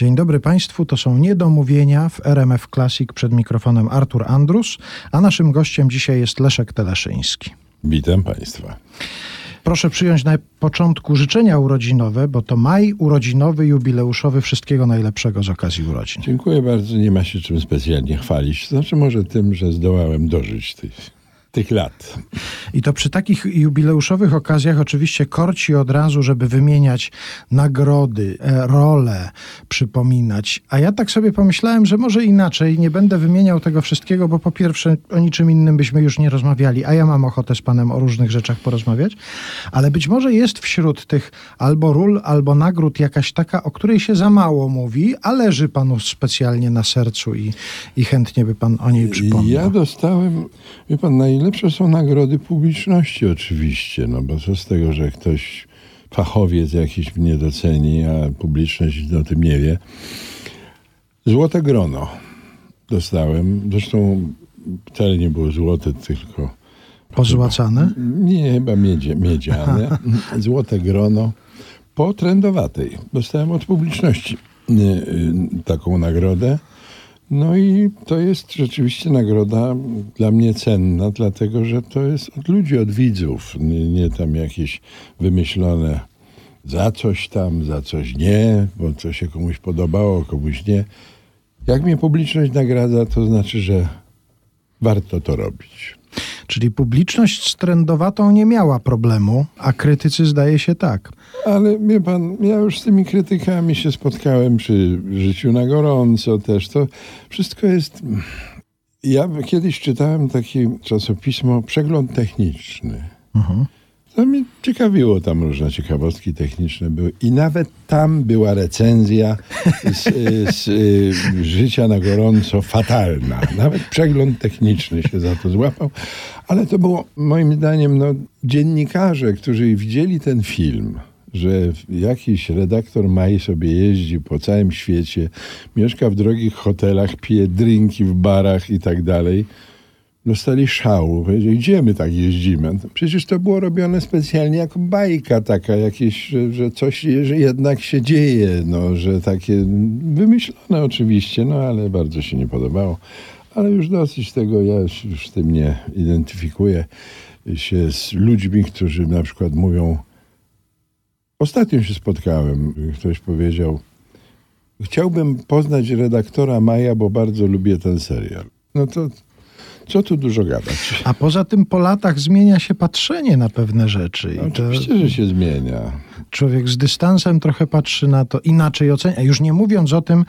Dzień dobry Państwu, to są Niedomówienia w RMF Classic przed mikrofonem Artur Andrus, a naszym gościem dzisiaj jest Leszek Teleszyński. Witam Państwa. Proszę przyjąć na początku życzenia urodzinowe, bo to maj urodzinowy, jubileuszowy. Wszystkiego najlepszego z okazji urodzin. Dziękuję bardzo. Nie ma się czym specjalnie chwalić. Znaczy może tym, że zdołałem dożyć tych, tych lat. I to przy takich jubileuszowych okazjach oczywiście korci od razu, żeby wymieniać nagrody, e, role, przypominać. A ja tak sobie pomyślałem, że może inaczej, nie będę wymieniał tego wszystkiego, bo po pierwsze o niczym innym byśmy już nie rozmawiali, a ja mam ochotę z panem o różnych rzeczach porozmawiać, ale być może jest wśród tych albo ról, albo nagród jakaś taka, o której się za mało mówi, a leży panu specjalnie na sercu i, i chętnie by pan o niej przypomniał. Ja dostałem, wie pan, najlepsze są nagrody publiczności oczywiście, no bo co z tego, że ktoś, fachowiec jakiś mnie doceni, a publiczność o tym nie wie. Złote grono dostałem, zresztą wcale nie było złote, tylko Pozłacane? Nie, chyba miedzie, miedziane. Złote grono po trendowatej. Dostałem od publiczności y, y, taką nagrodę. No i to jest rzeczywiście nagroda dla mnie cenna, dlatego że to jest od ludzi, od widzów, nie, nie tam jakieś wymyślone za coś tam, za coś nie, bo co się komuś podobało, komuś nie. Jak mnie publiczność nagradza, to znaczy, że warto to robić. Czyli publiczność z trendowatą nie miała problemu, a krytycy zdaje się tak. Ale wie pan, ja już z tymi krytykami się spotkałem przy życiu na gorąco też. To wszystko jest. Ja kiedyś czytałem takie czasopismo Przegląd Techniczny. Mhm. To mnie ciekawiło, tam różne ciekawostki techniczne były. I nawet tam była recenzja z, z, y, życia na gorąco fatalna. Nawet przegląd techniczny się za to złapał. Ale to było moim zdaniem no, dziennikarze, którzy widzieli ten film, że jakiś redaktor Maj sobie jeździ po całym świecie, mieszka w drogich hotelach, pije drinki w barach i tak dalej dostali szału. Powiedzieli, gdzie my tak jeździmy? Przecież to było robione specjalnie jako bajka taka, jakieś, że, że coś że jednak się dzieje, no, że takie wymyślone oczywiście, no ale bardzo się nie podobało. Ale już dosyć tego, ja już z tym nie identyfikuję się z ludźmi, którzy na przykład mówią, ostatnio się spotkałem, ktoś powiedział, chciałbym poznać redaktora Maja, bo bardzo lubię ten serial. No to co tu dużo gadać? A poza tym po latach zmienia się patrzenie na pewne rzeczy. No, oczywiście, że się zmienia. Człowiek z dystansem trochę patrzy na to, inaczej ocenia. Już nie mówiąc o tym,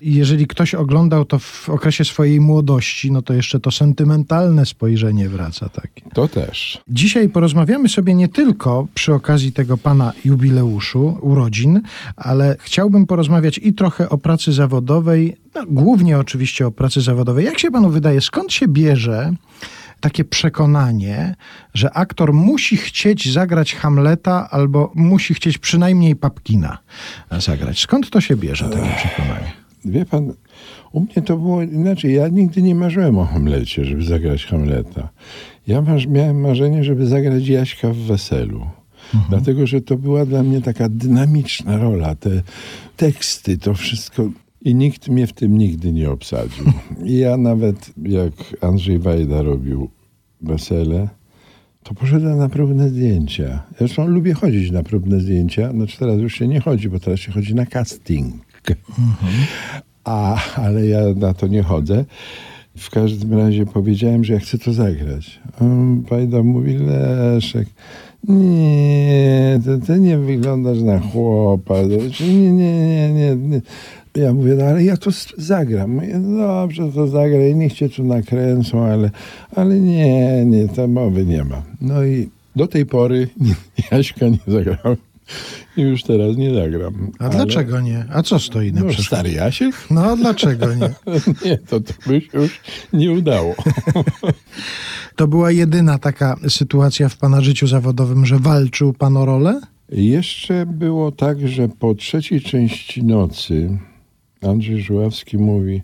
jeżeli ktoś oglądał to w okresie swojej młodości, no to jeszcze to sentymentalne spojrzenie wraca takie. To też. Dzisiaj porozmawiamy sobie nie tylko przy okazji tego pana jubileuszu, urodzin, ale chciałbym porozmawiać i trochę o pracy zawodowej, no, głównie oczywiście o pracy zawodowej. Jak się panu wydaje, skąd się bierze takie przekonanie, że aktor musi chcieć zagrać Hamleta albo musi chcieć przynajmniej Papkina zagrać? Skąd to się bierze, takie przekonanie? Wie pan, u mnie to było inaczej. Ja nigdy nie marzyłem o Hamlecie, żeby zagrać Hamleta. Ja masz, miałem marzenie, żeby zagrać Jaśka w Weselu. Mhm. Dlatego, że to była dla mnie taka dynamiczna rola. Te teksty, to wszystko i nikt mnie w tym nigdy nie obsadził. I ja nawet jak Andrzej Wajda robił wesele, to poszedłem na próbne zdjęcia. Zresztą lubię chodzić na próbne zdjęcia. Znaczy teraz już się nie chodzi, bo teraz się chodzi na casting. Mhm. A, ale ja na to nie chodzę. W każdym razie powiedziałem, że ja chcę to zagrać. Wajda mówi, Leszek, nie, to ty nie wyglądasz na chłopa. Nie, nie, nie, nie. nie. Ja mówię, no ale ja to zagram. Mówię, dobrze, to zagraj, niech cię tu nakręcą, ale, ale nie, nie, tam mowy nie ma. No i do tej pory Jaśka nie zagrałem. I już teraz nie zagram. A ale... dlaczego nie? A co stoi na no, przeszkodzie? Stary Jasiek? No a dlaczego nie? nie, to, to by się już nie udało. to była jedyna taka sytuacja w pana życiu zawodowym, że walczył pan o rolę? Jeszcze było tak, że po trzeciej części nocy Andrzej Żuławski mówi: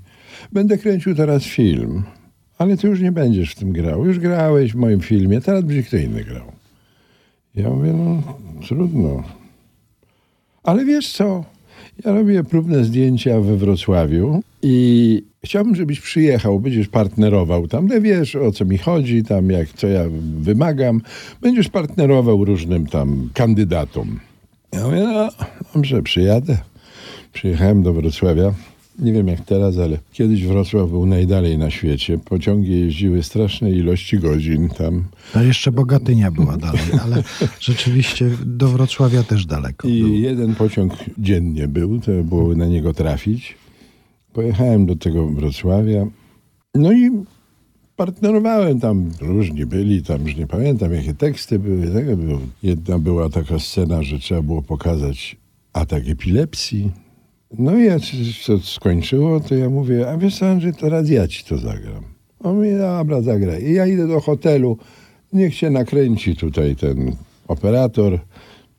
Będę kręcił teraz film, ale ty już nie będziesz w tym grał. Już grałeś w moim filmie, teraz będzie kto inny grał. Ja mówię: No, trudno. Ale wiesz co? Ja robię próbne zdjęcia we Wrocławiu i chciałbym, żebyś przyjechał, będziesz partnerował tam, no wiesz o co mi chodzi, tam jak, co ja wymagam, będziesz partnerował różnym tam kandydatom. Ja mówię, no dobrze, przyjadę. Przyjechałem do Wrocławia. Nie wiem jak teraz, ale kiedyś Wrocław był najdalej na świecie. Pociągi jeździły straszne ilości godzin tam. No jeszcze Bogatynia była dalej, ale rzeczywiście do Wrocławia też daleko. I było. jeden pociąg dziennie był, to było na niego trafić. Pojechałem do tego Wrocławia. No i partnerowałem tam, różni byli, tam już nie pamiętam jakie teksty były. Tego było. Jedna była taka scena, że trzeba było pokazać atak epilepsji. No i jak się skończyło, to ja mówię, a wiesz co Andrzej, to raz ja ci to zagram. On mówi, dobra, zagraj. I ja idę do hotelu, niech się nakręci tutaj ten operator,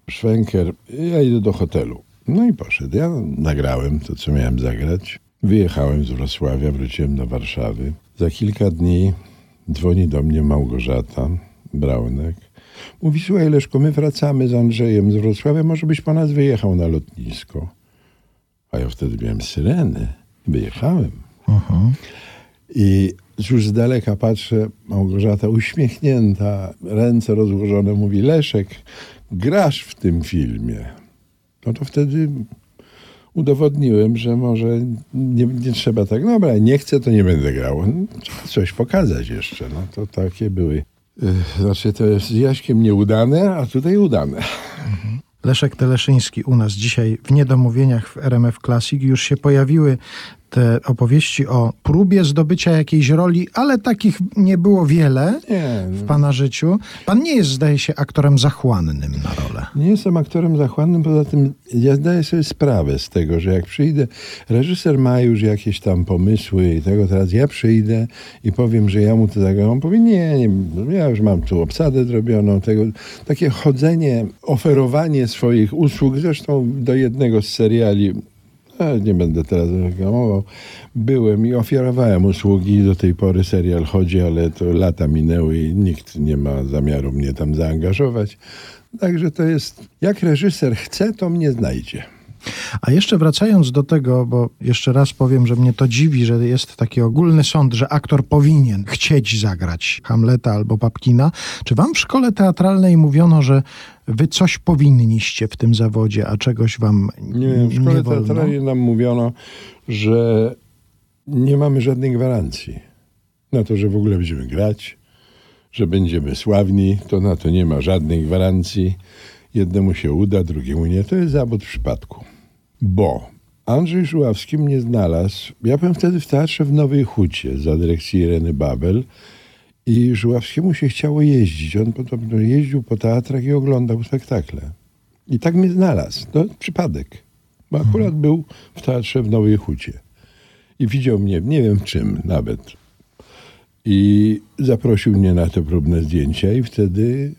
szwenker. I ja idę do hotelu. No i poszedł. Ja nagrałem to, co miałem zagrać. Wyjechałem z Wrocławia, wróciłem do Warszawy. Za kilka dni dzwoni do mnie Małgorzata Braunek. Mówi, słuchaj Leszko, my wracamy z Andrzejem z Wrocławia, może byś po nas wyjechał na lotnisko. A ja wtedy miałem syreny. Wyjechałem. Mhm. I już z daleka patrzę, Małgorzata uśmiechnięta, ręce rozłożone, mówi, Leszek, grasz w tym filmie. No to wtedy udowodniłem, że może nie, nie trzeba tak, no dobra, nie chcę, to nie będę grał. Trzeba coś pokazać jeszcze. No to takie były. Ech, Znaczy to jest z Jaśkiem nieudane, a tutaj udane. Leszek Teleszyński u nas dzisiaj w Niedomówieniach w RMF Classic. Już się pojawiły te opowieści o próbie zdobycia jakiejś roli, ale takich nie było wiele Nie, w pana życiu. Pan nie jest, zdaje się, aktorem zachłannym na rolę. Nie jestem aktorem zachłannym, poza tym ja zdaję sobie sprawę z tego, że jak przyjdę, reżyser ma już jakieś tam pomysły i tego, teraz ja przyjdę i powiem, że ja mu to zagram. On powie, nie, nie, ja już mam tu obsadę zrobioną, tego, takie chodzenie, oferowanie swoich usług, zresztą do jednego z seriali, nie będę teraz reklamował, byłem i oferowałem usługi, do tej pory serial chodzi, ale to lata minęły i nikt nie ma zamiaru mnie tam zaangażować. Także to jest, jak reżyser chce, to mnie znajdzie. A jeszcze wracając do tego, bo jeszcze raz powiem, że mnie to dziwi, że jest taki ogólny sąd, że aktor powinien chcieć zagrać Hamleta albo Papkina. Czy wam w szkole teatralnej mówiono, że wy coś powinniście w tym zawodzie, a czegoś wam Nie wiem, w szkole nie wolno? teatralnej nam mówiono, że nie mamy żadnej gwarancji na to, że w ogóle będziemy grać, że będziemy sławni, to na to nie ma żadnej gwarancji. Jednemu się uda, drugiemu nie. To jest zawód w przypadku. Bo Andrzej Żuławski mnie znalazł. Ja byłem wtedy w teatrze w Nowej Hucie za dyrekcji Ireny Babel i Żuławskiemu się chciało jeździć. On podobno jeździł po teatrach i oglądał spektakle. I tak mnie znalazł. To przypadek. Bo akurat był w teatrze w Nowej Hucie. I widział mnie, nie wiem w czym nawet. I zaprosił mnie na te próbne zdjęcia i wtedy,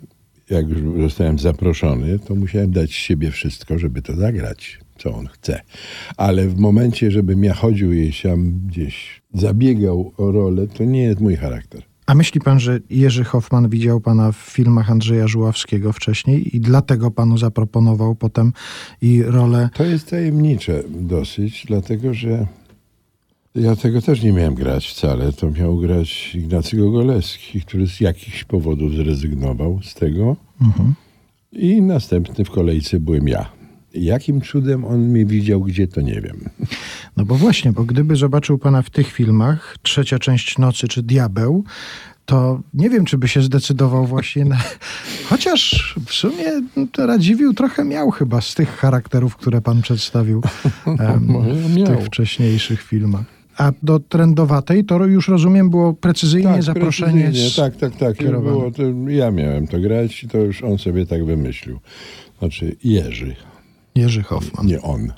jak już zostałem zaproszony, to musiałem dać z siebie wszystko, żeby to zagrać, co on chce. Ale w momencie, żebym ja chodził i tam gdzieś zabiegał o rolę, to nie jest mój charakter. A myśli pan, że Jerzy Hoffman widział pana w filmach Andrzeja Żuławskiego wcześniej i dlatego panu zaproponował potem i rolę To jest tajemnicze dosyć, dlatego że ja tego też nie miałem grać wcale. To miał grać Ignacy Gogolewski, który z jakichś powodów zrezygnował z tego. I następny w kolejce byłem ja. Jakim cudem on mnie widział, gdzie to nie wiem. No bo właśnie, bo gdyby zobaczył pana w tych filmach, trzecia część nocy czy diabeł, to nie wiem, czy by się zdecydował właśnie na. Chociaż w sumie no, to Radziwił trochę miał chyba z tych charakterów, które pan przedstawił em, może w tych wcześniejszych filmach. A do trendowatej to już rozumiem było precyzyjnie zaproszenie. precyzyjnie. Z... Tak, tak, tak. Było to, ja miałem to grać i to już on sobie tak wymyślił. Znaczy Jerzy, Jerzy Hoffman. nie on.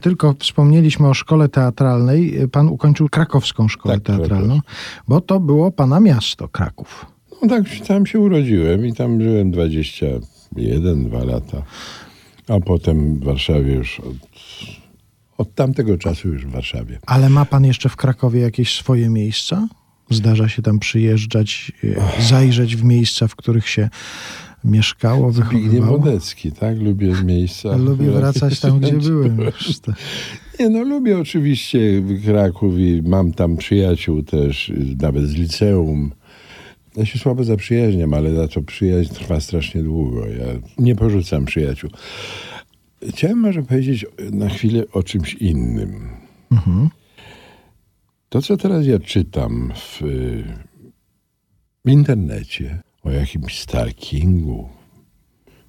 Tylko wspomnieliśmy o szkole teatralnej. Pan ukończył krakowską szkołę Tak, teatralną, bo to było pana miasto, Kraków. No tak, tam się urodziłem i tam żyłem 21, 2 lata. A potem w Warszawie już od, od tamtego czasu już w Warszawie. Ale ma pan jeszcze w Krakowie jakieś swoje miejsca? Zdarza się tam przyjeżdżać, e, zajrzeć w miejsca, w których się mieszkało, Zbigniew wychowywało. Wodecki, tak? Lubię miejsca. Lubię wracać tam, gdzie byłem. już. Nie, no lubię oczywiście Kraków i mam tam przyjaciół też, nawet z liceum. Ja się słabo zaprzyjaźniam, ale za to przyjaźń trwa strasznie długo. Ja nie porzucam przyjaciół. Chciałem może powiedzieć na chwilę o czymś innym. Mhm. To, co teraz ja czytam w, w internecie o jakimś Starkingu,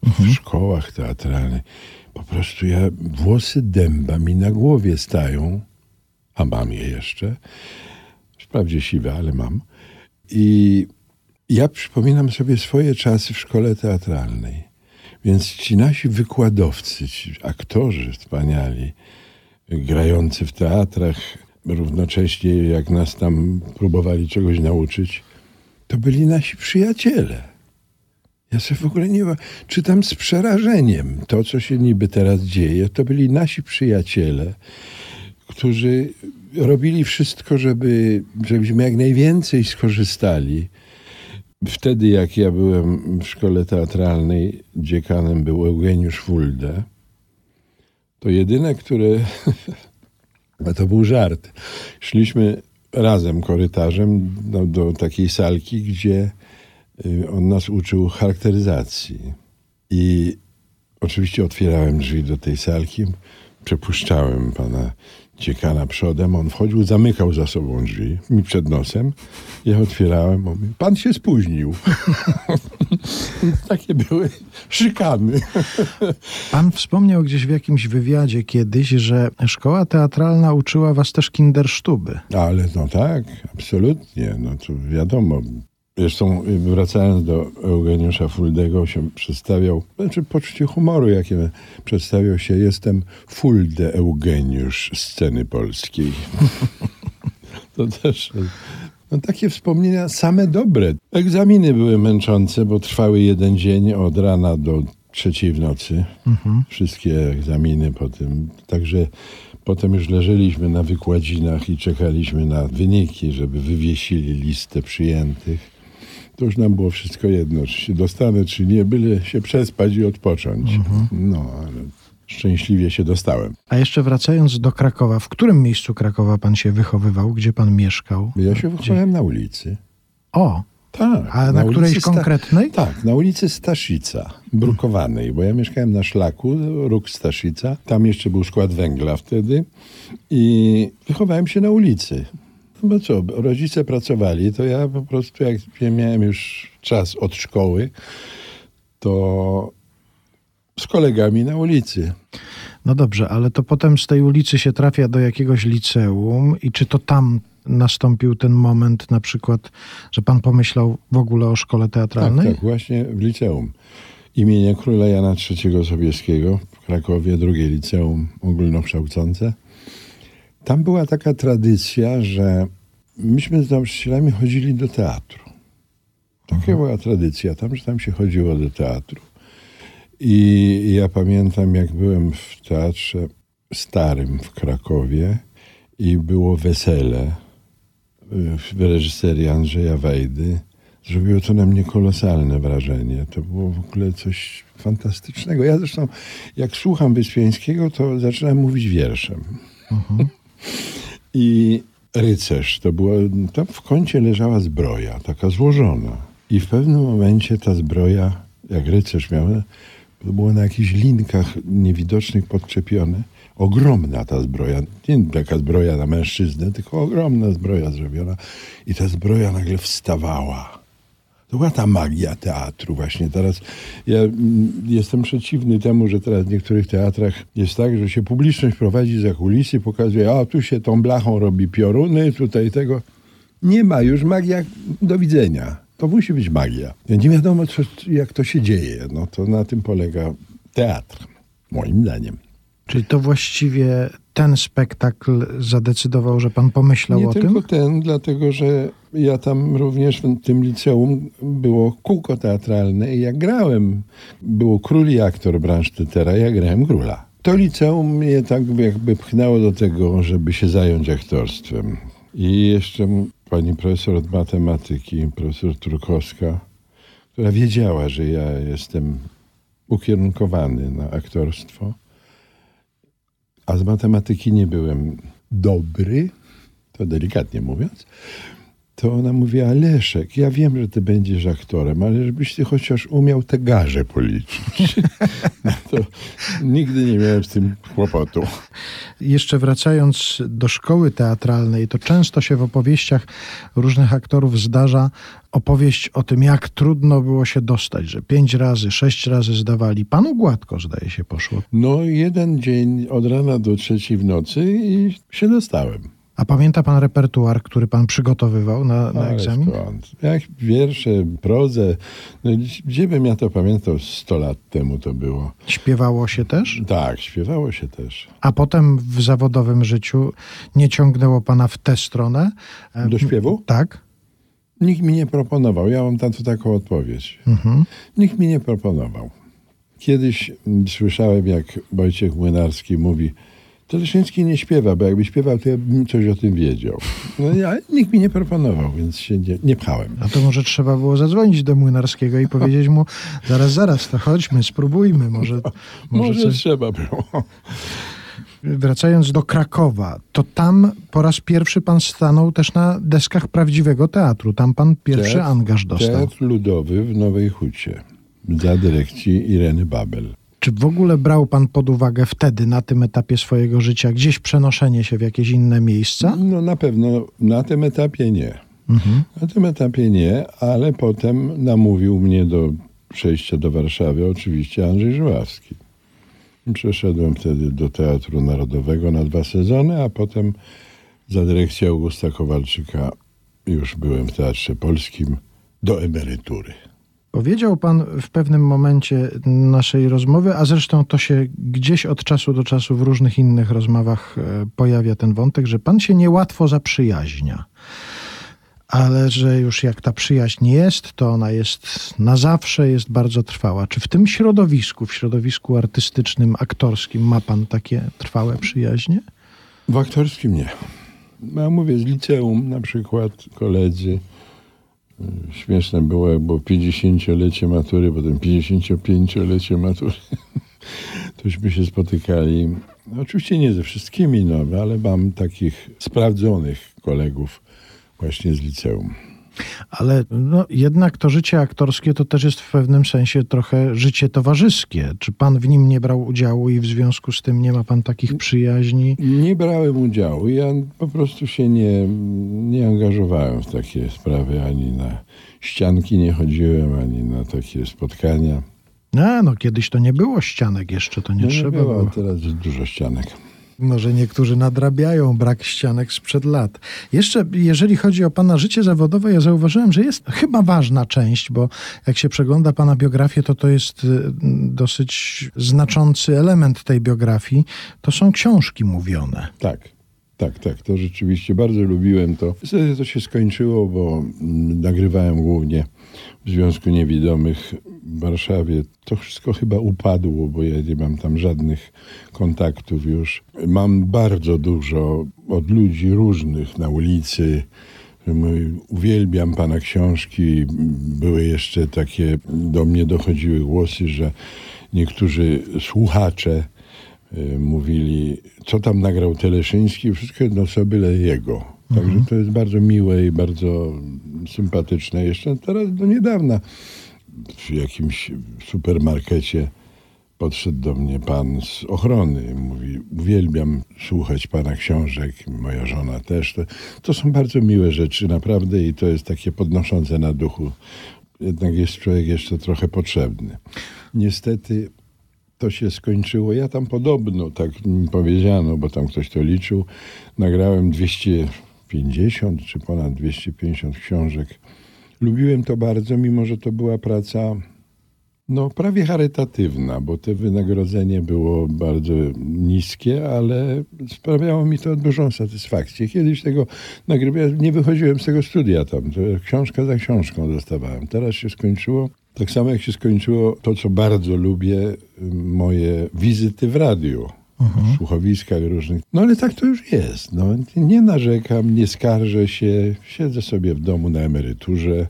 w szkołach teatralnych, po prostu ja, włosy dęba mi na głowie stają, a mam je jeszcze, wprawdzie siwe, ale mam. I ja przypominam sobie swoje czasy w szkole teatralnej. Więc ci nasi wykładowcy, ci aktorzy wspaniali, grający w teatrach, równocześnie jak nas tam próbowali czegoś nauczyć, to byli nasi przyjaciele. Ja sobie w ogóle nie czytam z przerażeniem to, co się niby teraz dzieje. To byli nasi przyjaciele, którzy robili wszystko, żeby, żebyśmy jak najwięcej skorzystali. Wtedy, jak ja byłem w szkole teatralnej, dziekanem był Eugeniusz Fulde. To jedyne, które. To był żart. Szliśmy razem korytarzem do, do takiej salki, gdzie y, on nas uczył charakteryzacji. I oczywiście otwierałem drzwi do tej salki, przepuszczałem pana dziekana przodem, on wchodził, zamykał za sobą drzwi, mi przed nosem. Ja otwierałem, mówię, pan się spóźnił. Takie były szykany. Pan wspomniał gdzieś w jakimś wywiadzie kiedyś, że szkoła teatralna uczyła was też kindersztuby. Ale no tak, absolutnie, no to wiadomo. Zresztą y, wracając do Eugeniusza Fuldego, się przedstawiał, znaczy poczucie humoru, jakie przedstawiał się, jestem Fulde Eugeniusz sceny polskiej. to też, no takie wspomnienia same dobre. Egzaminy były męczące, bo trwały jeden dzień od rana do trzeciej w nocy. Wszystkie egzaminy po tym. Także potem już leżeliśmy na wykładzinach i czekaliśmy na wyniki, żeby wywiesili listę przyjętych. To już nam było wszystko jedno, czy się dostanę, czy nie, byle się przespać i odpocząć. No, ale szczęśliwie się dostałem. A jeszcze wracając do Krakowa, w którym miejscu Krakowa pan się wychowywał? Gdzie pan mieszkał? Ja się wychowałem na ulicy. O, Tak. a na, ulicy którejś Sta- konkretnej? Tak, na ulicy Staszica, brukowanej, bo ja mieszkałem na szlaku, róg Staszica. Tam jeszcze był skład węgla wtedy i wychowałem się na ulicy. No Bo co, rodzice pracowali, to ja po prostu jak miałem już czas od szkoły, to z kolegami na ulicy. No dobrze, ale to potem z tej ulicy się trafia do jakiegoś liceum i czy to tam nastąpił ten moment na przykład, że pan pomyślał w ogóle o szkole Tak, teatralnej? tak, właśnie w liceum. Imienia Króla Jana III Sobieskiego w Krakowie, drugie liceum ogólnokształcące. Tam była taka tradycja, że myśmy z nauczycielami chodzili do teatru. Taka była tradycja tam, że tam się chodziło do teatru. I ja pamiętam, jak byłem w teatrze starym w Krakowie i było wesele y, w reżyserii Andrzeja Wejdy. Zrobiło to na mnie kolosalne wrażenie. To było w ogóle coś fantastycznego. Ja zresztą, jak słucham Wyspiańskiego, to zaczynam mówić wierszem. I rycerz, to była, tam w kącie leżała zbroja, taka złożona. I w pewnym momencie ta zbroja, jak rycerz miał, to było na jakichś linkach niewidocznych podczepione. Ogromna ta zbroja, nie taka zbroja na mężczyznę, tylko ogromna zbroja zrobiona. I ta zbroja nagle wstawała. To była ta magia teatru właśnie. Teraz ja mm, jestem przeciwny temu, że teraz w niektórych teatrach jest tak, że się publiczność prowadzi za kulisy, pokazuje, a tu się tą blachą robi pioruny, tutaj tego. Nie ma już magia, do widzenia. To musi być magia. Nie wiadomo, co, jak to się dzieje. No to na tym polega teatr, moim zdaniem. Czyli to właściwie ten spektakl zadecydował, że pan pomyślał Nie o tylko tym? ten, dlatego że ja tam również w tym liceum było kółko teatralne i jak grałem, było król i aktor Bransztytera, ja grałem króla. To liceum mnie tak jakby pchnęło do tego, żeby się zająć aktorstwem. I jeszcze pani profesor od matematyki, profesor Trukowska, która wiedziała, że ja jestem ukierunkowany na aktorstwo, a z matematyki nie byłem dobry, to delikatnie mówiąc, to ona mówiła, Leszek, ja wiem, że ty będziesz aktorem, ale żebyś ty chociaż umiał te garze policzyć. No to nigdy nie miałem z tym kłopotu. Jeszcze wracając do szkoły teatralnej, to często się w opowieściach różnych aktorów zdarza opowieść o tym, jak trudno było się dostać, że pięć razy, sześć razy zdawali. Panu gładko, zdaje się, poszło. No jeden dzień od rana do trzeciej w nocy i się dostałem. A pamięta pan repertuar, który pan przygotowywał na, na egzamin? skąd? Jak wiersze, prozę, no, gdzie bym ja to pamiętał 100 lat temu to było. Śpiewało się też? Tak, śpiewało się też. A potem w zawodowym życiu nie ciągnęło pana w tę stronę? E, Do śpiewu? Tak. Nikt mi nie proponował. Ja mam tam tu taką odpowiedź. Mhm. Nikt mi nie proponował. Kiedyś słyszałem, jak Wojciech Młynarski mówi, Teleszyński nie śpiewa, bo jakby śpiewał, to ja bym coś o tym wiedział. No, ja, nikt mi nie proponował, więc się nie, nie pchałem. A to może trzeba było zadzwonić do Młynarskiego i powiedzieć mu, zaraz, zaraz, to chodźmy, spróbujmy, może, może, Może coś... trzeba było. Wracając do Krakowa, to tam po raz pierwszy pan stanął też na deskach prawdziwego teatru. Tam pan pierwszy Teatr- angaż dostał. Teatr Ludowy w Nowej Hucie za dyrekcji Ireny Babel. Czy w ogóle brał pan pod uwagę wtedy, na tym etapie swojego życia, gdzieś przenoszenie się w jakieś inne miejsca? No na pewno na tym etapie nie. Mhm. Na tym etapie nie, ale potem namówił mnie do przejścia do Warszawy oczywiście Andrzej Żuławski. Przeszedłem wtedy do Teatru Narodowego na dwa sezony, a potem za dyrekcją Augusta Kowalczyka już byłem w Teatrze Polskim do emerytury. Powiedział pan w pewnym momencie naszej rozmowy, a zresztą to się gdzieś od czasu do czasu w różnych innych rozmowach e, pojawia ten wątek, że pan się niełatwo zaprzyjaźnia. Ale że już jak ta przyjaźń jest, to ona jest na zawsze, jest bardzo trwała. Czy w tym środowisku, w środowisku artystycznym, aktorskim, ma pan takie trwałe przyjaźnie? W aktorskim nie. Ja mówię z liceum na przykład koledzy. Y, Śmieszne było, bo 50-lecie matury, potem 55-lecie matury. Tośmy się spotykali. Oczywiście nie ze wszystkimi, no, ale mam takich sprawdzonych kolegów właśnie z liceum. Ale no, jednak to życie aktorskie to też jest w pewnym sensie trochę życie towarzyskie. Czy pan w nim nie brał udziału i w związku z tym nie ma pan takich przyjaźni? Nie brałem udziału. Ja po prostu się nie, nie angażowałem w takie sprawy. Ani na ścianki nie chodziłem, ani na takie spotkania. A, no kiedyś to nie było ścianek jeszcze, to nie No, trzeba było, było. a teraz jest dużo ścianek. Może niektórzy nadrabiają brak ścianek sprzed lat. Jeszcze, jeżeli chodzi o pana życie zawodowe, ja zauważyłem, że jest chyba ważna część, bo jak się przegląda pana biografię, to to jest y, dosyć znaczący element tej biografii. To są książki mówione. Tak, tak, tak. To rzeczywiście bardzo lubiłem to. Wtedy to się skończyło, bo mm, nagrywałem głównie w Związku Niewidomych w Warszawie. To wszystko chyba upadło, bo ja nie mam tam żadnych kontaktów już. Mam bardzo dużo od ludzi różnych na ulicy. Uwielbiam pana książki. Były jeszcze takie, do mnie dochodziły głosy, że niektórzy słuchacze y, mówili, co tam nagrał Teleszyński, wszystko jedno co byle jego. Także to jest bardzo miłe i bardzo sympatyczne. Jeszcze teraz do niedawna w jakimś supermarkecie podszedł do mnie pan z ochrony. Mówi, uwielbiam słuchać pana książek, moja żona też. To, to są bardzo miłe rzeczy, naprawdę, i to jest takie podnoszące na duchu. Jednak jest człowiek jeszcze trochę potrzebny. Niestety to się skończyło. Ja tam podobno, tak mi powiedziano, bo tam ktoś to liczył, nagrałem 250 czy ponad 250 książek. Lubiłem to bardzo, mimo że to była praca no, prawie charytatywna, bo to wynagrodzenie było bardzo niskie, ale sprawiało mi to dużą satysfakcję. Kiedyś tego nagrywałem, nie wychodziłem z tego studia tam, książka za książką dostawałem. Teraz się skończyło. Tak samo jak się skończyło to, co bardzo lubię, y, moje wizyty w radiu, w słuchowiskach różnych. No ale tak to już jest. No, nie narzekam, nie skarżę się, siedzę sobie w domu na emeryturze.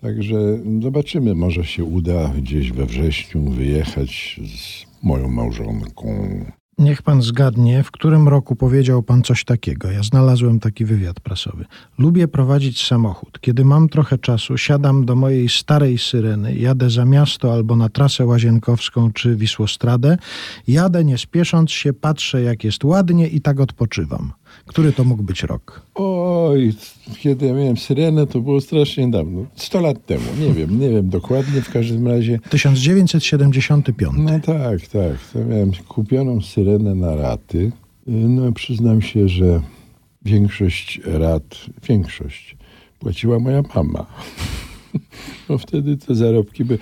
Także zobaczymy, może się uda gdzieś we wrześniu wyjechać z moją małżonką. Niech pan zgadnie, w którym roku powiedział pan coś takiego. Ja znalazłem taki wywiad prasowy. Lubię prowadzić samochód. Kiedy mam trochę czasu, siadam do mojej starej syreny, jadę za miasto albo na trasę łazienkowską czy Wisłostradę. Jadę nie spiesząc się, patrzę jak jest ładnie i tak odpoczywam. Który to mógł być rok? Oj, kiedy ja miałem syrenę, to było strasznie dawno. 100 lat temu, nie wiem, nie wiem dokładnie, w każdym razie. 1975. No tak, tak. To miałem kupioną syrenę na raty. No przyznam się, że większość rat, większość płaciła moja mama. Bo wtedy te zarobki były.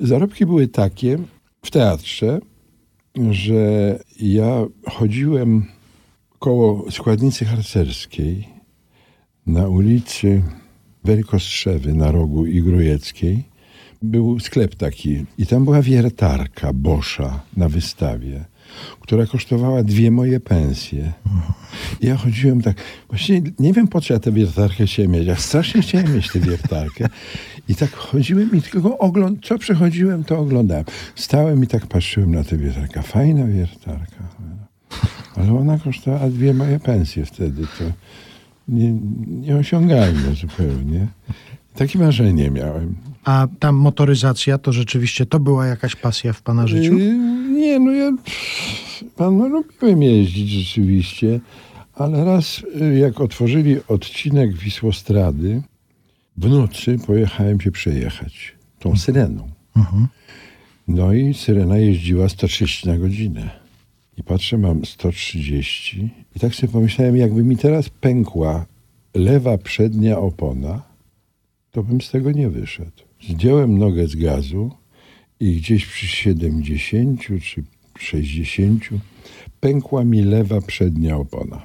Zarobki były takie w teatrze, że ja chodziłem koło składnicy harcerskiej na ulicy Werkostrzewy na rogu Igrujeckiej był sklep taki i tam była wiertarka Boscha na wystawie, która kosztowała dwie moje pensje. I ja chodziłem tak, właściwie nie wiem po co ja tę wiertarkę chciałem mieć, ja strasznie chciałem mieć tę wiertarkę. I tak chodziłem i tylko ogląd, co przechodziłem, to oglądałem. Stałem i tak patrzyłem na tę wiertarkę. Fajna wiertarka. Ale ona kosztowała dwie moje pensje wtedy. To nie, nieosiągalne zupełnie. Takie marzenie miałem. A ta motoryzacja to rzeczywiście to była jakaś pasja w pana życiu? Yy, nie, no ja pan, no, lubiłem jeździć rzeczywiście, ale raz y, jak otworzyli odcinek Wisłostrady, w nocy pojechałem się przejechać tą syreną. Mhm. No i syrena jeździła 130 na godzinę. I patrzę, mam 130 i tak sobie pomyślałem, jakby mi teraz pękła lewa przednia opona, to bym z tego nie wyszedł. Zdjąłem nogę z gazu i gdzieś przy 70 czy 60 pękła mi lewa przednia opona.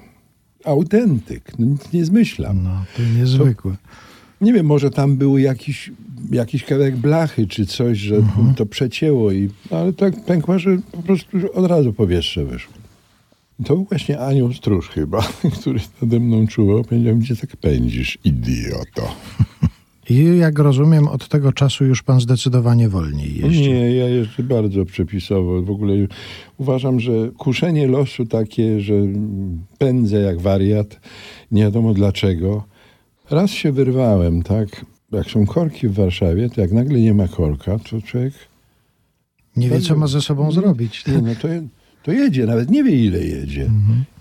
Autentyk, no nic nie zmyślam. No, to niezwykłe. Nie wiem, może tam był jakiś, jakiś kawałek blachy czy coś, że to przecięło, i, ale tak pękła, że po prostu od razu powietrze wyszło. I To był właśnie anioł stróż chyba, który nade mną czuwał. Powiedział, gdzie tak pędzisz, idioto. I jak rozumiem, od tego czasu już pan zdecydowanie wolniej jeździ. Nie, ja jeszcze bardzo przepisowo. W ogóle uważam, że kuszenie losu takie, że pędzę jak wariat, nie wiadomo dlaczego. Raz się wyrwałem, tak? Jak są korki w Warszawie, to jak nagle nie ma korka, to człowiek Nie wie, co ma ze sobą zrobić. Nie, no to, to jedzie, nawet nie wie ile jedzie.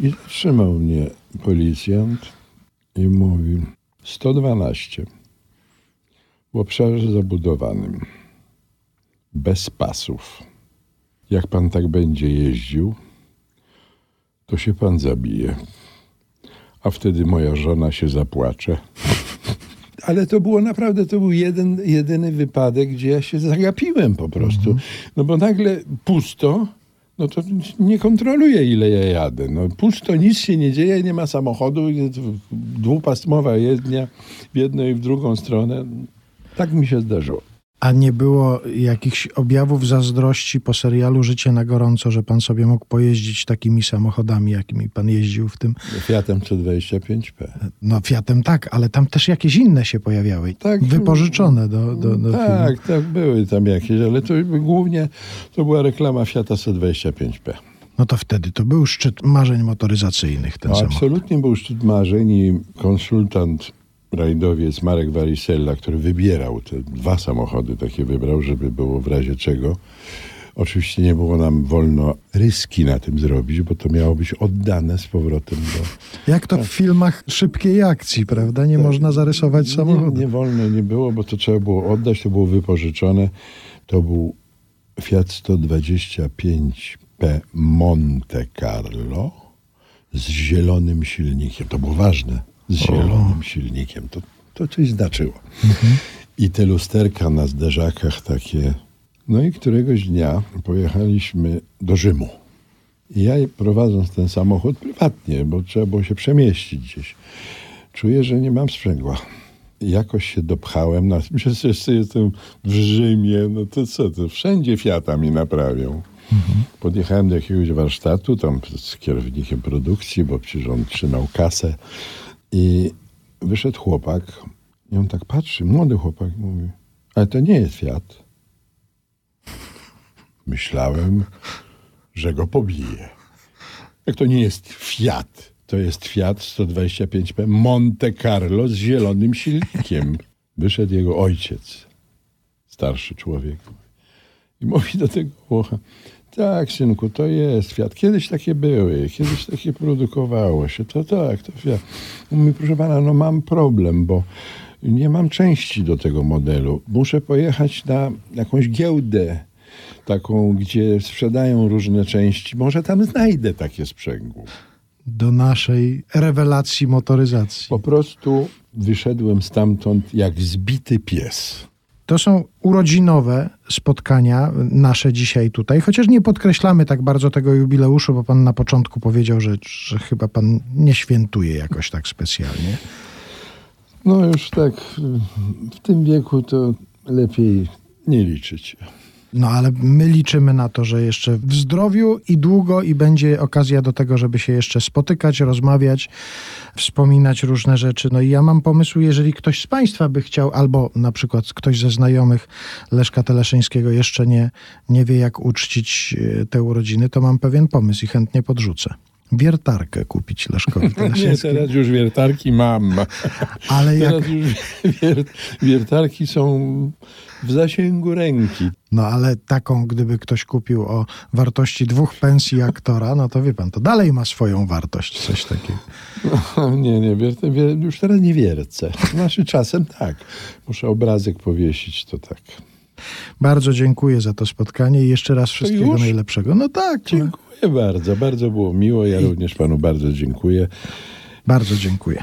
I zatrzymał mnie policjant i mówi 112 w obszarze zabudowanym, bez pasów. Jak pan tak będzie jeździł, to się pan zabije. A wtedy moja żona się zapłacze. Ale to było naprawdę, to był jeden, jedyny wypadek, gdzie ja się zagapiłem po prostu. No bo nagle pusto, no to nie kontroluję ile ja jadę. No pusto, nic się nie dzieje, nie ma samochodu, jest dwupasmowa jezdnia w jedną i w drugą stronę. Tak mi się zdarzyło. A nie było jakichś objawów zazdrości po serialu Życie na gorąco, że pan sobie mógł pojeździć takimi samochodami, jakimi pan jeździł w tym? Fiatem 125P. No Fiatem tak, ale tam też jakieś inne się pojawiały. Tak. Wypożyczone do, do, do filmu. Tak, tak, były tam jakieś, ale to głównie to była reklama Fiata 125P. No to wtedy to był szczyt marzeń motoryzacyjnych ten No, samochód. absolutnie był szczyt marzeń i konsultant rajdowiec Marek Warisella, który wybierał te dwa samochody, takie wybrał, żeby było w razie czego. Oczywiście nie było nam wolno ryski na tym zrobić, bo to miało być oddane z powrotem do... Jak to w filmach szybkiej akcji, prawda? Nie można zarysować samochodu. Nie, nie wolno nie było, bo to trzeba było oddać, to było wypożyczone. To był Fiat 125P Monte Carlo z zielonym silnikiem. To było ważne. Z zielonym silnikiem. To, to coś znaczyło. I te lusterka na zderzakach takie. No i któregoś dnia pojechaliśmy do Rzymu. I ja prowadząc ten samochód prywatnie, bo trzeba było się przemieścić gdzieś, czuję, że nie mam sprzęgła. Jakoś się dopchałem, na, przecież jeszcze jestem w Rzymie, no to co, to wszędzie Fiata mi naprawią. Podjechałem do jakiegoś warsztatu, tam z kierownikiem produkcji, bo przecież on trzymał kasę i wyszedł chłopak I on tak patrzy, młody chłopak mówi, ale to nie jest Fiat. Myślałem, że go pobije. Jak to nie jest Fiat, to jest Fiat 125P Monte Carlo z zielonym silnikiem. Wyszedł jego ojciec, starszy człowiek. I mówi do tego Włocha, tak synku, to jest Fiat. Kiedyś takie były, kiedyś takie produkowało się. To tak, to Fiat. Mówi, proszę pana, no mam problem, bo nie mam części do tego modelu. Muszę pojechać na jakąś giełdę taką, gdzie sprzedają różne części. Może tam znajdę takie sprzęgło. Do naszej rewelacji motoryzacji. Po prostu wyszedłem stamtąd jak zbity pies. To są urodzinowe spotkania nasze dzisiaj tutaj, chociaż nie podkreślamy tak bardzo tego jubileuszu, bo pan na początku powiedział, że, że chyba pan nie świętuje jakoś tak specjalnie. No już tak w tym wieku to lepiej nie liczyć. No ale my liczymy na to, że jeszcze w zdrowiu i długo i będzie okazja do tego, żeby się jeszcze spotykać, rozmawiać, wspominać różne rzeczy. No i ja mam pomysł, jeżeli ktoś z Państwa by chciał, albo na przykład ktoś ze znajomych Leszka Teleszyńskiego jeszcze nie, nie wie, jak uczcić e, te urodziny, to mam pewien pomysł i chętnie podrzucę. Wiertarkę kupić Leszkowi Nie, teraz już wiertarki mam. Ale jak, Teraz już wier, wiertarki są w zasięgu ręki. no ale taką, gdyby ktoś kupił o wartości dwóch pensji aktora, no to wie pan, to dalej ma swoją wartość, coś takiego. Nie, nie, wier, wier, już teraz nie wiercę. Znaczy czasem tak. Muszę obrazek powiesić, to tak. Bardzo dziękuję za to spotkanie i jeszcze raz wszystkiego już? najlepszego. No tak, no, Dziękuję bardzo, bardzo było miło. Ja również panu bardzo dziękuję. bardzo dziękuję.